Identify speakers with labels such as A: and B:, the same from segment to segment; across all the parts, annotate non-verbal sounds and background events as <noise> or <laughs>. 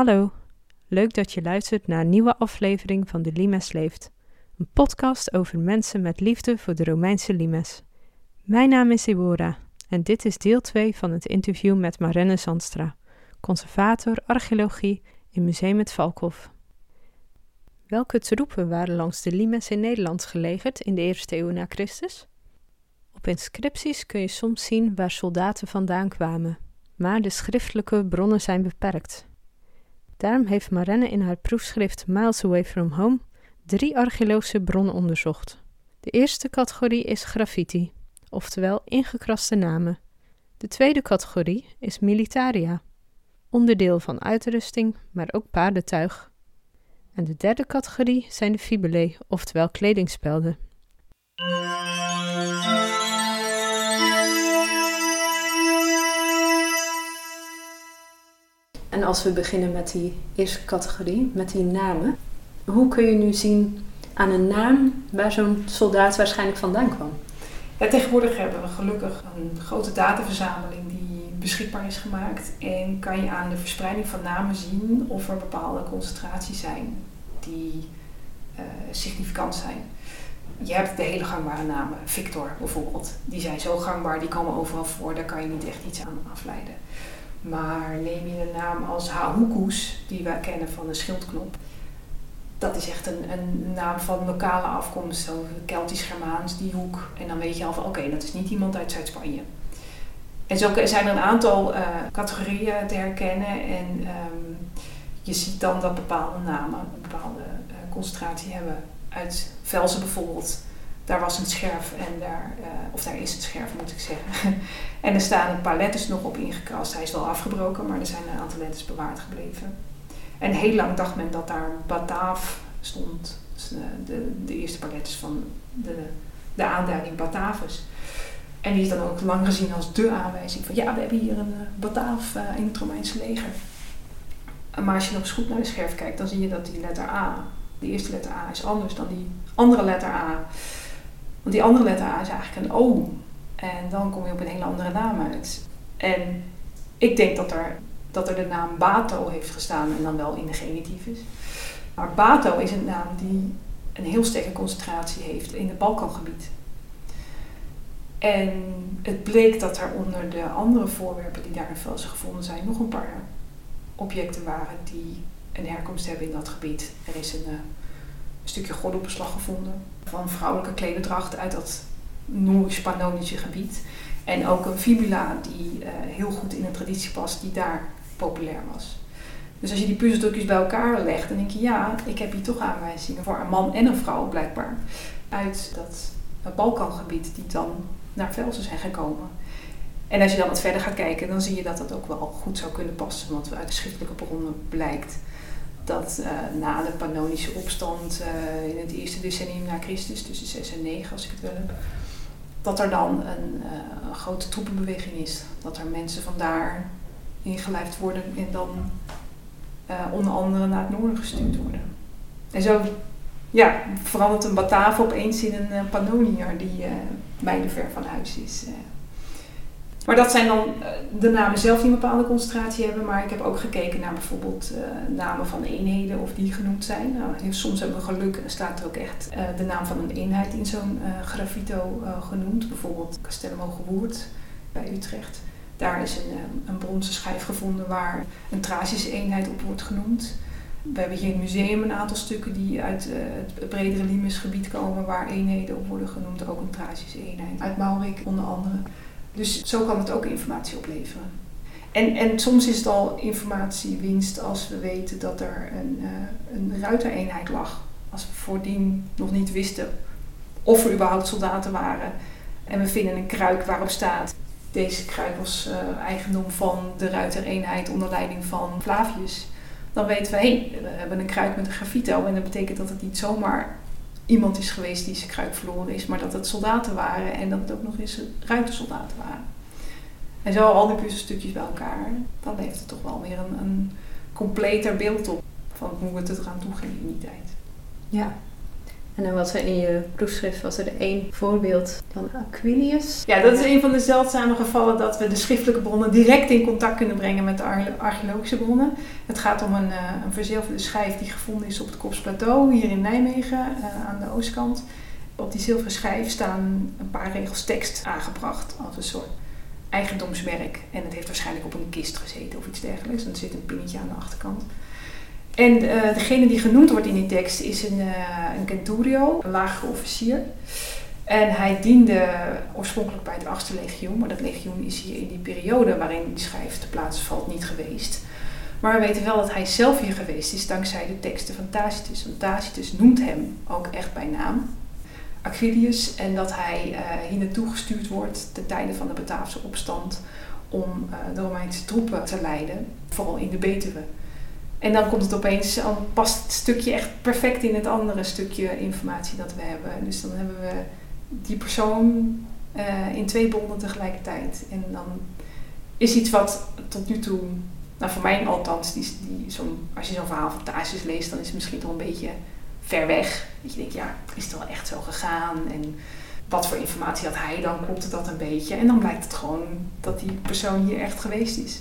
A: Hallo, leuk dat je luistert naar een nieuwe aflevering van De Limes Leeft, een podcast over mensen met liefde voor de Romeinse limes. Mijn naam is Deborah en dit is deel 2 van het interview met Marenne Zandstra, conservator archeologie in Museum het Valkhof. Welke troepen waren langs de limes in Nederland gelegerd in de eerste eeuw na Christus? Op inscripties kun je soms zien waar soldaten vandaan kwamen, maar de schriftelijke bronnen zijn beperkt. Daarom heeft Marenne in haar proefschrift Miles Away from Home drie archeologische bronnen onderzocht. De eerste categorie is graffiti, oftewel ingekraste namen. De tweede categorie is militaria, onderdeel van uitrusting, maar ook paardentuig. En de derde categorie zijn de fibulae, oftewel kledingspelden. En als we beginnen met die eerste categorie, met die namen, hoe kun je nu zien aan een naam waar zo'n soldaat waarschijnlijk vandaan kwam?
B: Tegenwoordig hebben we gelukkig een grote dataverzameling die beschikbaar is gemaakt. En kan je aan de verspreiding van namen zien of er bepaalde concentraties zijn die uh, significant zijn. Je hebt de hele gangbare namen, Victor bijvoorbeeld. Die zijn zo gangbaar, die komen overal voor, daar kan je niet echt iets aan afleiden. Maar neem je een naam als Hahukus, die wij kennen van de schildknop. Dat is echt een, een naam van lokale afkomst, zo Keltisch-Germaans, die hoek. En dan weet je al van oké, dat is niet iemand uit Zuid-Spanje. En zo zijn er een aantal uh, categorieën te herkennen. En um, je ziet dan dat bepaalde namen een bepaalde uh, concentratie hebben. Uit Velzen bijvoorbeeld daar was een scherf en daar, uh, of daar is een scherf moet ik zeggen. <laughs> en er staan een paar letters nog op ingekrast. Hij is wel afgebroken, maar er zijn een aantal letters bewaard gebleven. En heel lang dacht men dat daar Bataaf stond. Dus de, de, de, eerste paar letters van de, de aanduiding Batavus. En die is dan ook lang gezien als de aanwijzing van ja, we hebben hier een uh, Bataaf in het Romeinse leger. Maar als je nog eens goed naar de scherf kijkt, dan zie je dat die letter A, de eerste letter A, is anders dan die andere letter A. Want die andere letter A is eigenlijk een O. En dan kom je op een hele andere naam uit. En ik denk dat er, dat er de naam Bato heeft gestaan en dan wel in de genitief is. Maar Bato is een naam die een heel sterke concentratie heeft in het Balkangebied. En het bleek dat er onder de andere voorwerpen die daar in Velsen gevonden zijn, nog een paar objecten waren die een herkomst hebben in dat gebied. Er is een, eh, een stukje gordelbeslag gevonden van vrouwelijke klederdracht uit dat Noorisch-Pannonische gebied. En ook een fibula die uh, heel goed in een traditie past die daar populair was. Dus als je die puzzelstukjes bij elkaar legt, dan denk je ja, ik heb hier toch aanwijzingen voor een man en een vrouw blijkbaar. Uit dat, dat Balkangebied die dan naar Velsen zijn gekomen. En als je dan wat verder gaat kijken, dan zie je dat dat ook wel goed zou kunnen passen. Want uit de schriftelijke bronnen blijkt dat uh, na de Pannonische opstand uh, in het eerste decennium na Christus, tussen 6 en 9 als ik het wel heb, dat er dan een uh, grote troepenbeweging is. Dat er mensen vandaar ingelijfd worden en dan onder andere naar het noorden gestuurd worden. En zo ja, verandert een Bataaf opeens in een Pannonier die mijlenver van huis is. Maar dat zijn dan eh, de namen zelf die een bepaalde concentratie hebben. Maar ik heb ook gekeken naar bijvoorbeeld uh, namen van eenheden of die genoemd zijn. Nou, soms hebben we geluk en staat er ook echt uh, de naam van een eenheid in zo'n graffito genoemd. Bijvoorbeeld Castello Gewoerd bij Utrecht. Daar is een, een bronzen schijf gevonden waar een Tracische eenheid op wordt genoemd. We hebben hier in het museum een aantal stukken die uit het bredere Limes-gebied komen, waar eenheden op worden genoemd. Ook een Tracische eenheid. Uit Maurik onder andere. Dus zo kan het ook informatie opleveren. En, en soms is het al informatiewinst als we weten dat er een, uh, een ruitereenheid lag. Als we voordien nog niet wisten of er überhaupt soldaten waren. En we vinden een kruik waarop staat. Deze kruik was uh, eigendom van de ruitereenheid onder leiding van Flavius. Dan weten we, hé, hey, we hebben een kruik met een graffito. En dat betekent dat het niet zomaar iemand is geweest die zijn kruik verloren is, maar dat het soldaten waren en dat het ook nog eens ruitersoldaten waren. En zo al die puzzelstukjes bij elkaar, dan levert het toch wel weer een, een completer beeld op van hoe het er aan toe ging in die tijd.
A: Ja, En dan was er in je proefschrift was er één voorbeeld van Aquilius.
B: Ja, dat is een van de zeldzame gevallen dat we de schriftelijke bronnen direct in contact kunnen brengen met de archeologische bronnen. Het gaat om een, uh, een verzilverde schijf die gevonden is op het Kopsplateau hier in Nijmegen uh, aan de oostkant. Op die zilveren schijf staan een paar regels tekst aangebracht als een soort eigendomsmerk. En het heeft waarschijnlijk op een kist gezeten of iets dergelijks. En er zit een pinnetje aan de achterkant. En uh, degene die genoemd wordt in die tekst is een, uh, een centurio, een lagere officier. En hij diende oorspronkelijk bij het 8e legioen, maar dat legioen is hier in die periode waarin die schijf te plaatsen valt niet geweest. Maar we weten wel dat hij zelf hier geweest is dankzij de teksten van Tacitus. Want Tacitus noemt hem ook echt bij naam, Aquilius, en dat hij uh, hier naartoe gestuurd wordt ten tijde van de Bataafse opstand om de Romeinse troepen te leiden, vooral in de Betuwe. En dan komt het opeens, dan past het stukje echt perfect in het andere stukje informatie dat we hebben. Dus dan hebben we die persoon uh, in twee bronnen tegelijkertijd. En dan is iets wat tot nu toe, nou voor mij althans, die, die zo'n, als je zo'n verhaal van Tacitus leest, dan is het misschien toch een beetje ver weg. Dat je denkt, ja, is het wel echt zo gegaan? En wat voor informatie had hij dan? Klopt dat een beetje? En dan blijkt het gewoon dat die persoon hier echt geweest is.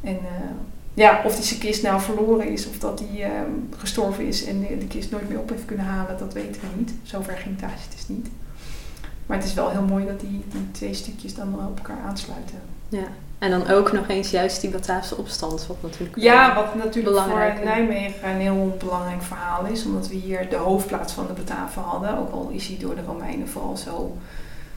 B: En uh, ja, of die zijn kist nou verloren is of dat hij ehm, gestorven is en de, de, kist nooit meer op heeft kunnen halen, dat weten we niet. Zover ging Tacitus niet. Maar het is wel heel mooi dat die, die twee stukjes dan op elkaar aansluiten.
A: Ja, en dan ook nog eens juist die Bataafse opstand, wat natuurlijk
B: Ja, wat natuurlijk voor Nijmegen een heel belangrijk verhaal is, omdat we hier de hoofdplaats van de Bataven hadden, ook al is hij door de Romeinen vooral zo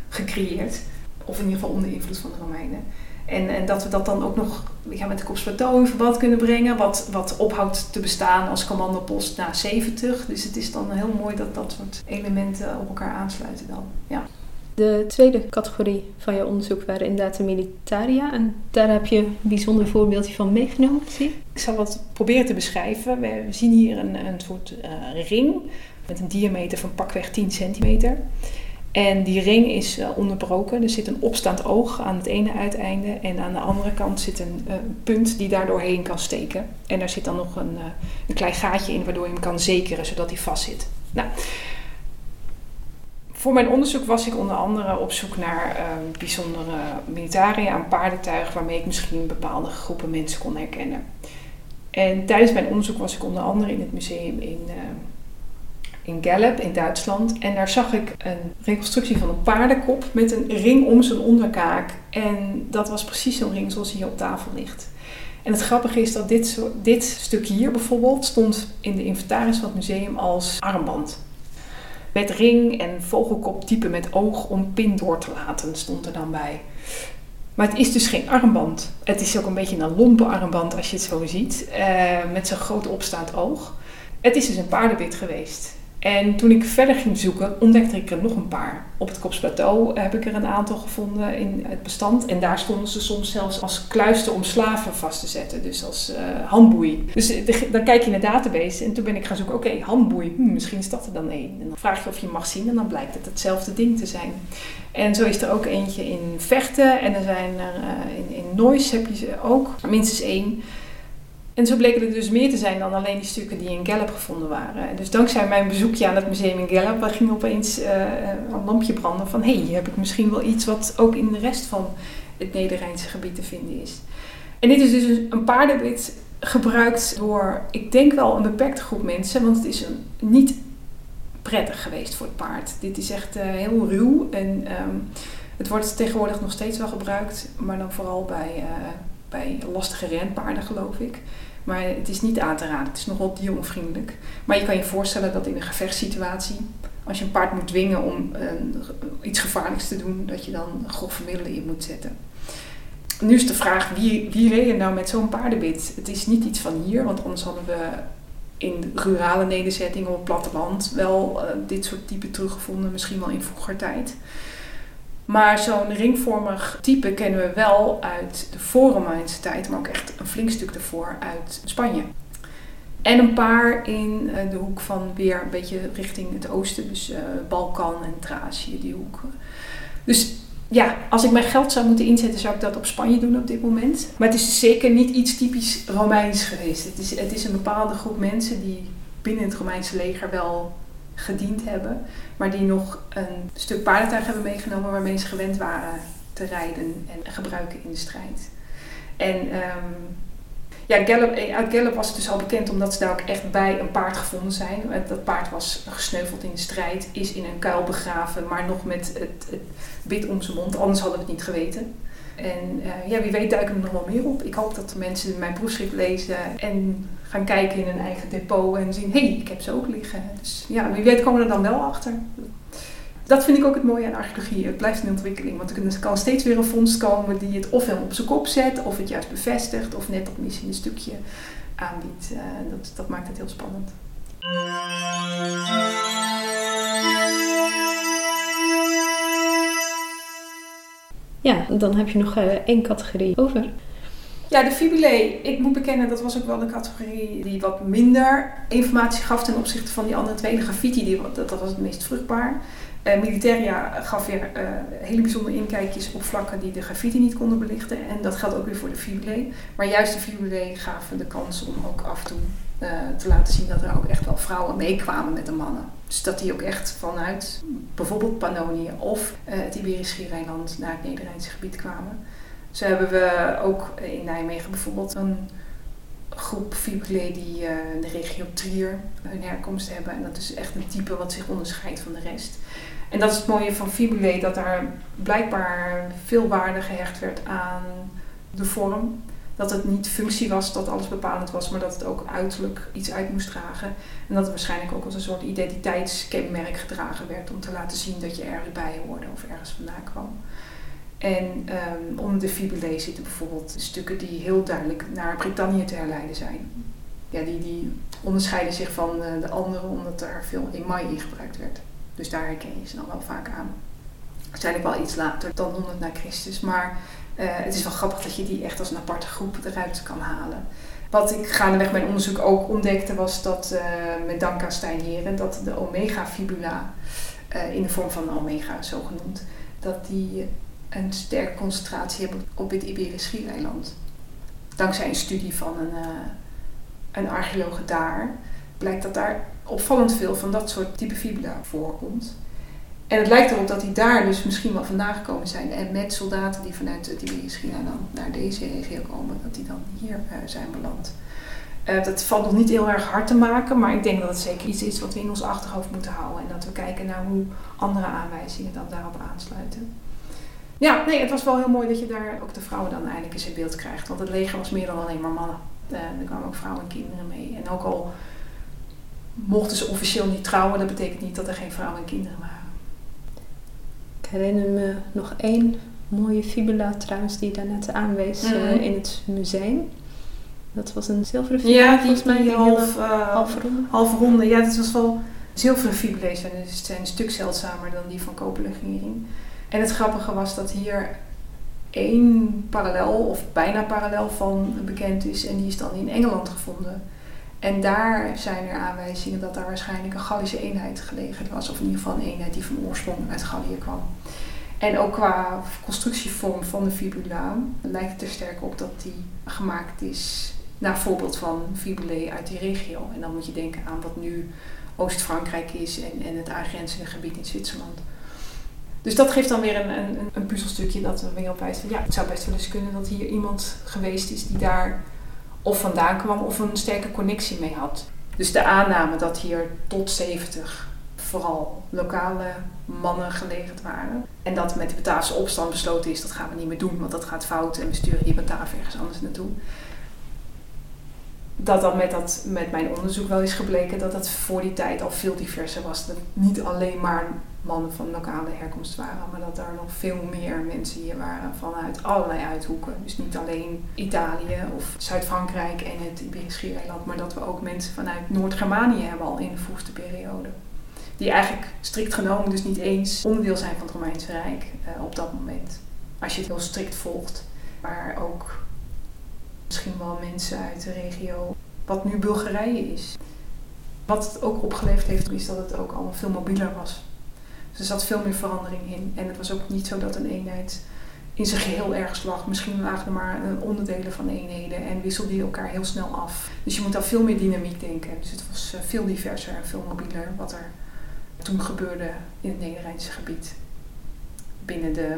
B: gecreëerd, of in ieder geval onder invloed van de Romeinen. En, en dat we dat dan ook nog ja, met de Kopsplateau in verband kunnen brengen, wat, wat ophoudt te bestaan als commandopost na 70. Dus het is dan heel mooi dat dat soort elementen op elkaar aansluiten dan. Ja.
A: De tweede categorie van je onderzoek waren inderdaad de militaria. En daar heb je een bijzonder voorbeeldje van meegenomen, zie
B: Ik zal wat proberen te beschrijven. We zien hier een, een soort uh, ring met een diameter van pakweg 10 centimeter. En die ring is uh, onderbroken. Er zit een opstaand oog aan het ene uiteinde. En aan de andere kant zit een uh, punt die daar doorheen kan steken. En daar zit dan nog een, uh, een klein gaatje in waardoor je hem kan zekeren zodat hij vast zit. Nou, voor mijn onderzoek was ik onder andere op zoek naar bijzondere militaria aan paardentuig waarmee ik misschien bepaalde groepen mensen kon herkennen. En tijdens mijn onderzoek was ik onder andere in het museum in in Gallup in Duitsland. En daar zag ik een reconstructie van een paardenkop met een ring om zijn onderkaak. En dat was precies zo'n ring zoals hier op tafel ligt. En het grappige is dat dit, dit stuk hier bijvoorbeeld stond in de inventaris van het museum als armband. Met ring en vogelkop type met oog om pin door te laten stond er dan bij. Maar het is dus geen armband. Het is ook een beetje een lompe armband als je het zo ziet. Uh, met zo'n groot opstaand oog. Het is dus een paardenbit geweest. En toen ik verder ging zoeken, ontdekte ik er nog een paar. Op het Kopsplateau heb ik er een aantal gevonden in het bestand. En daar stonden ze soms zelfs als kluisten om slaven vast te zetten. Dus als uh, handboei. Dus dan kijk je in de database en toen ben ik gaan zoeken, oké, handboei, hm, misschien is dat er dan één. En dan vraag je of je mag zien en dan blijkt het hetzelfde ding te zijn. En zo is er ook eentje in Vechten en er zijn er uh, in, in Noise heb je ze ook, minstens één. En zo bleken er dus meer te zijn dan alleen die stukken die in Gallup gevonden waren. Dus dankzij mijn bezoekje aan het museum in Gallup ging opeens uh, een lampje branden van... hé, hey, hier heb ik misschien wel iets wat ook in de rest van het Nederrijnse gebied te vinden is. En dit is dus een paardenbit gebruikt door, ik denk wel een beperkte groep mensen, want het is een, niet prettig geweest voor het paard. Dit is echt uh, heel ruw en um, het wordt tegenwoordig nog steeds wel gebruikt, maar dan vooral bij, bij lastige renpaarden geloof ik. Maar het is niet aan te raden. Het is nogal dieronvriendelijk. Maar je kan je voorstellen dat in een gevechtssituatie, als je een paard moet dwingen om uh, iets gevaarlijks te doen, dat je dan grove middelen in moet zetten. Nu is de vraag, wie, wie reed nou met zo'n paardenbit? Het is niet iets van hier, want anders hadden we in rurale nederzettingen op het platteland wel uh, dit soort typen teruggevonden, misschien wel in vroeger tijd. Maar zo'n ringvormig type kennen we wel uit de voor-Romeinse tijd, maar ook echt een flink stuk ervoor uit Spanje. En een paar in eh, de hoek van weer een beetje richting het oosten, dus uh, Balkan en Thracië, die hoek. Dus ja, als ik mijn geld zou moeten inzetten, zou ik dat op Spanje doen op dit moment. Maar het is zeker niet iets typisch Romeins geweest. Het is, het is een bepaalde groep mensen die binnen het Romeinse leger wel gediend hebben, maar die nog een stuk paardentuig hebben meegenomen waarmee ze gewend waren te rijden en gebruiken in de strijd. En um, ja, Gallup, eh, uit Gallup was het dus al bekend omdat ze daar ook echt bij een paard gevonden zijn. Dat paard was gesneuveld in de strijd, is in een kuil begraven, maar nog met het, bit om zijn mond, anders hadden we het niet geweten. En uh, ja, wie weet duiken er nog wel meer op. Ik hoop dat mensen mijn proefschrift lezen en gaan kijken in hun eigen depot en zien, hé, hey, ik heb ze ook liggen. Dus ja, wie weet komen we er dan wel achter. Dat vind ik ook het mooie aan archeologie. Het blijft in ontwikkeling. Want er kan steeds weer een vondst komen die het ofwel op zijn kop zet, of het juist bevestigt, of net dat misschien een stukje aanbiedt. Uh, dat, dat maakt het heel spannend.
A: Ja, dan heb je nog uh, één categorie over.
B: Ja, de fibulae. Ik moet bekennen, dat was ook wel een categorie die wat minder informatie gaf ten opzichte van die andere twee. De graffiti, die, dat, dat was het meest vruchtbaar. Uh, Militaria gaf weer uh, hele bijzondere inkijkjes op vlakken die de graffiti niet konden belichten. En dat geldt ook weer voor de fibulae. Maar juist de fibulae gaven de kans om ook af en toe uh, te laten zien dat er ook echt wel vrouwen meekwamen met de mannen. Dus dat die ook echt vanuit bijvoorbeeld Pannonië of het Iberisch Schiereiland naar het Nederlandse gebied kwamen. Zo hebben we ook in Nijmegen bijvoorbeeld een groep fibulae die in de regio Trier hun herkomst hebben. En dat is echt een type wat zich onderscheidt van de rest. En dat is het mooie van fibulae, dat daar blijkbaar veel waarde gehecht werd aan de vorm. Dat het niet functie was dat alles bepalend was, maar dat het ook uiterlijk iets uit moest dragen. En dat het waarschijnlijk ook als een soort identiteitskenmerk gedragen werd om te laten zien dat je ergens bij hoorde of ergens vandaan kwam. En um, om de fibulae zitten bijvoorbeeld stukken die heel duidelijk naar Brittannië te herleiden zijn. Ja, die, die onderscheiden zich van eh, de andere omdat er veel emaille in gebruikt werd. Dus daar herken je ze dan wel vaak aan. Waarschijnlijk wel iets later dan 100 na Christus. Maar uh, het is wel grappig dat je die echt als een aparte groep eruit kan halen. Wat ik gaandeweg mijn onderzoek ook ontdekte was dat uh, met dank aan Stijn dat de omega-fibula, in de vorm van omega zo genoemd, dat die een sterke concentratie hebben op het Iberisch Schiereiland. Dankzij een studie van een, een archeoloog daar blijkt dat daar opvallend veel van dat soort type fibula voorkomt. En het lijkt erop dat die daar dus misschien wel vandaan gekomen zijn. En met soldaten die vanuit het Iberisch dan naar deze regio komen, dat die dan hier uh, zijn beland. Uh, dat valt nog niet heel erg hard te maken, maar ik denk dat het zeker iets is wat we in ons achterhoofd moeten houden. En dat we kijken naar hoe andere aanwijzingen dan daarop aansluiten. Ja, nee, het was wel heel mooi dat je daar ook de vrouwen dan eindelijk eens in beeld krijgt. Want het leger was meer dan alleen maar mannen. Uh, er kwamen ook vrouwen en kinderen mee. En ook al mochten ze officieel niet trouwen, dat betekent niet dat er geen vrouwen en kinderen waren.
A: Ik herinner me nog één mooie fibula trouwens die daarnet aanwees mm -hmm. uh, in het museum. Dat was een zilveren fibula,
B: ja, die, volgens mij. Die half, uh, half ronde. Half ronde, ja, dat was wel... Zilveren fibula's zijn, dus zijn een stuk zeldzamer dan die van koperlegering. En het grappige was dat hier één parallel, of bijna parallel van bekend is. En die is dan in Engeland gevonden. En daar zijn er aanwijzingen dat daar waarschijnlijk een Gallische eenheid gelegen was. Of in ieder geval een eenheid die van oorsprong uit Gallië kwam. En ook qua constructievorm van de fibula lijkt het er sterk op dat die gemaakt is naar voorbeeld van fibulae uit die regio. En dan moet je denken aan wat nu Oost-Frankrijk is en, en het aangrenzende gebied in Zwitserland. Dus dat geeft dan weer een, een, een puzzelstukje dat er weer op wijst van ja, het zou best wel eens kunnen dat hier iemand geweest is die daar of vandaan kwam of een sterke connectie mee had. Dus de aanname dat hier tot 70 vooral lokale mannen gelegerd waren. En dat met de Bataafse opstand besloten is, dat gaan we niet meer doen, want dat gaat fout en we sturen die Bataaf ergens anders naartoe. Dat dan met, dat, met mijn onderzoek wel is gebleken dat dat voor die tijd al veel diverser was. Niet alleen maar mannen van lokale herkomst waren, maar dat er nog veel meer mensen hier waren vanuit allerlei uithoeken. Dus niet alleen Italië of Zuid-Frankrijk en het Iberisch Schiereiland, maar dat we ook mensen vanuit Noord-Germanië hebben al in de vroegste periode. Die eigenlijk strikt genomen dus niet eens onderdeel zijn van het Romeinse Rijk uh, op dat moment. Als je het heel strikt volgt. Maar ook misschien wel mensen uit de regio, wat nu Bulgarije is. Wat het ook opgeleverd heeft, is dat het ook allemaal veel mobieler was. Dus er zat veel meer verandering in. En het was ook niet zo dat een eenheid in zijn geheel ergens lag. Misschien lagen er maar onderdelen van eenheden en wisselden die elkaar heel snel af. Dus je moet al veel meer dynamiek denken. Dus het was eh, veel diverser en veel mobieler wat er toen gebeurde in het Nederlandse gebied. Binnen de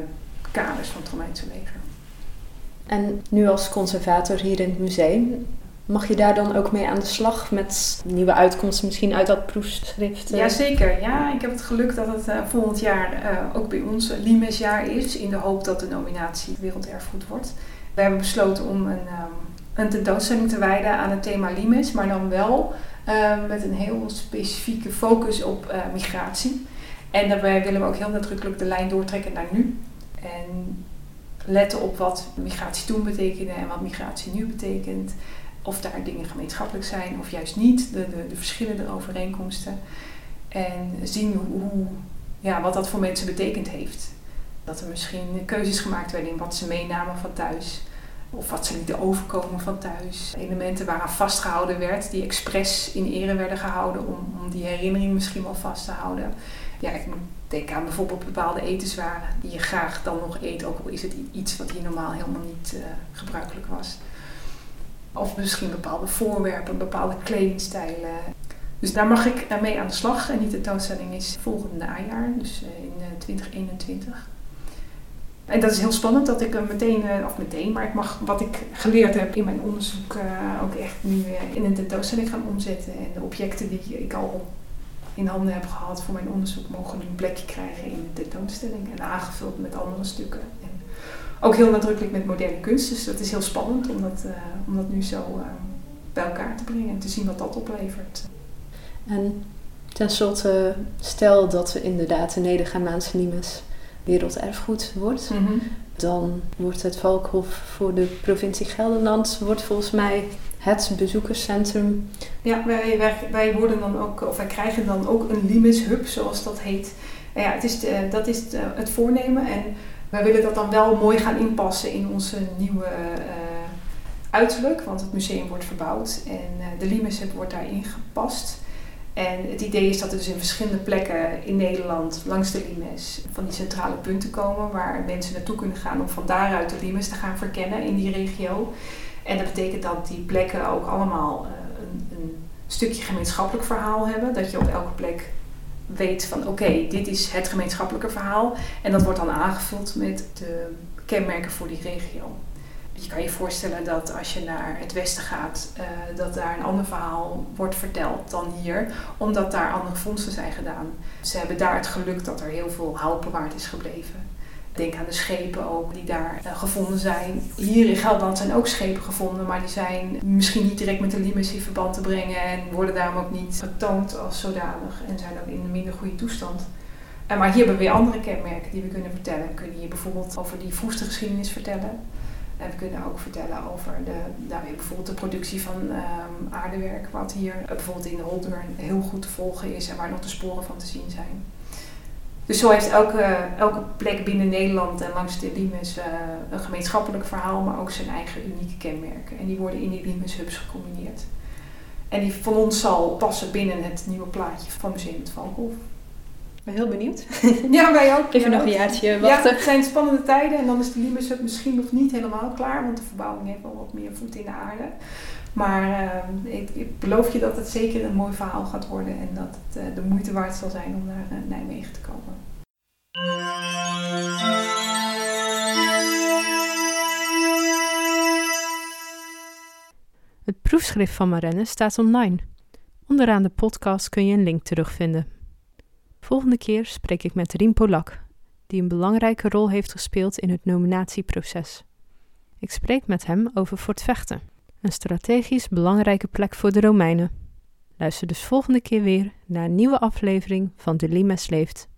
B: kaders van het Romeinse leger.
A: En nu als conservator hier in het museum, mag je daar dan ook mee aan de slag met nieuwe uitkomsten, misschien uit dat proefschrift?
B: Jazeker, ja. Ik heb het geluk dat het uh, volgend jaar uh, ook bij ons Limesjaar is, in de hoop dat de nominatie Werelderfgoed wordt. We hebben besloten om een, um, een tentoonstelling te wijden aan het thema Limes, maar dan wel uh, met een heel specifieke focus op migratie. En daarbij willen we ook heel nadrukkelijk de lijn doortrekken naar nu. En letten op wat migratie toen betekende en wat migratie nu betekent. Of daar dingen gemeenschappelijk zijn of juist niet, de, de, de verschillende overeenkomsten. En zien hoe, ja, wat dat voor mensen betekend heeft. Dat er misschien keuzes gemaakt werden in wat ze meenamen van thuis. Of wat ze lieten overkomen van thuis. Elementen waaraan vastgehouden werd, die expres in ere werden gehouden om, om die herinnering misschien wel vast te houden. Ja, ik denken aan bijvoorbeeld bepaalde etenswaren die je graag dan nog eet, ook al is het iets wat hier normaal helemaal niet uh, gebruikelijk was. Of misschien bepaalde voorwerpen, bepaalde kledingstijlen. Dus daar mag ik mee aan de slag. En die tentoonstelling is volgend najaar, dus eh, in 2021. Eh, en dat is heel spannend dat ik meteen, of meteen, maar ik mag wat ik geleerd heb in mijn onderzoek ook echt nu in een tentoonstelling gaan omzetten. En de objecten die ik al in handen heb gehad voor mijn onderzoek mogen een plekje krijgen in de tentoonstelling en aangevuld met andere stukken. Ook heel nadrukkelijk met moderne kunst, dus dat is heel spannend om dat, uh, om dat nu zo uh, bij elkaar te brengen en te zien wat dat oplevert.
A: En tenslotte, stel dat we inderdaad de Nedergermaanse limes werelderfgoed wordt, mm -hmm. dan wordt het Valkhof voor de provincie Gelderland wordt volgens mij het bezoekerscentrum.
B: Ja, wij, wij, wij, worden dan ook, of wij krijgen dan ook een Limes Hub, zoals dat heet. Ja, het is de, dat is het, het, voornemen en wij willen dat dan wel mooi gaan inpassen in onze nieuwe uh, uiterlijk, want het museum wordt verbouwd en uh, de Limes wordt daarin gepast. En het idee is dat er dus in verschillende plekken in Nederland langs de Limes van die centrale punten komen waar mensen naartoe kunnen gaan om van daaruit de Limes te gaan verkennen in die regio. En dat betekent dat die plekken ook allemaal uh, een, een, stukje gemeenschappelijk verhaal hebben. Dat je op elke plek weet van oké, dit is het gemeenschappelijke verhaal. En dat wordt dan aangevuld met de kenmerken voor die regio. Je kan je voorstellen dat als je naar het westen gaat, uh, dat daar een ander verhaal wordt verteld dan hier, omdat daar andere vondsten zijn gedaan. Ze hebben daar het geluk dat er heel veel hout bewaard is gebleven. Denk aan de schepen ook die daar uh, gevonden zijn. Hier in Gelderland zijn ook schepen gevonden, maar die zijn misschien niet direct met de Limes in verband te brengen en worden daarom ook niet getoond als zodanig en zijn ook in een minder goede toestand. Uh, maar hier hebben we weer andere kenmerken die we kunnen vertellen. We kunnen hier bijvoorbeeld over die vroegste geschiedenis vertellen. En we kunnen ook vertellen over de, nou, bijvoorbeeld de productie van um, aardewerk, wat hier uh, bijvoorbeeld in de heel goed te volgen is en waar nog de sporen van te zien zijn. Dus zo heeft elke, elke plek binnen Nederland en langs de Limes uh, een gemeenschappelijk verhaal, maar ook zijn eigen unieke kenmerken. En die worden in die Limes hubs gecombineerd. En die van ons zal passen binnen het nieuwe plaatje van Museum het Valkhof.
A: Ik ben heel benieuwd. <laughs>
B: Ja, wij ook.
A: Even nog een jaartje wachten.
B: Ja, het zijn spannende tijden en dan is de Limes hub misschien nog niet helemaal klaar, want de verbouwing heeft wel wat meer voet in de aarde. Maar uh, ik, beloof je dat het zeker een mooi verhaal gaat worden en dat het uh, de moeite waard zal zijn om naar uh, Nijmegen te komen.
A: Het proefschrift van Marenne staat online. Onderaan de podcast kun je een link terugvinden. Volgende keer spreek ik met Riem Polak, die een belangrijke rol heeft gespeeld in het nominatieproces. Ik spreek met hem over Fort Vechten, een strategisch belangrijke plek voor de Romeinen. Luister dus volgende keer weer naar een nieuwe aflevering van De Limes Leeft.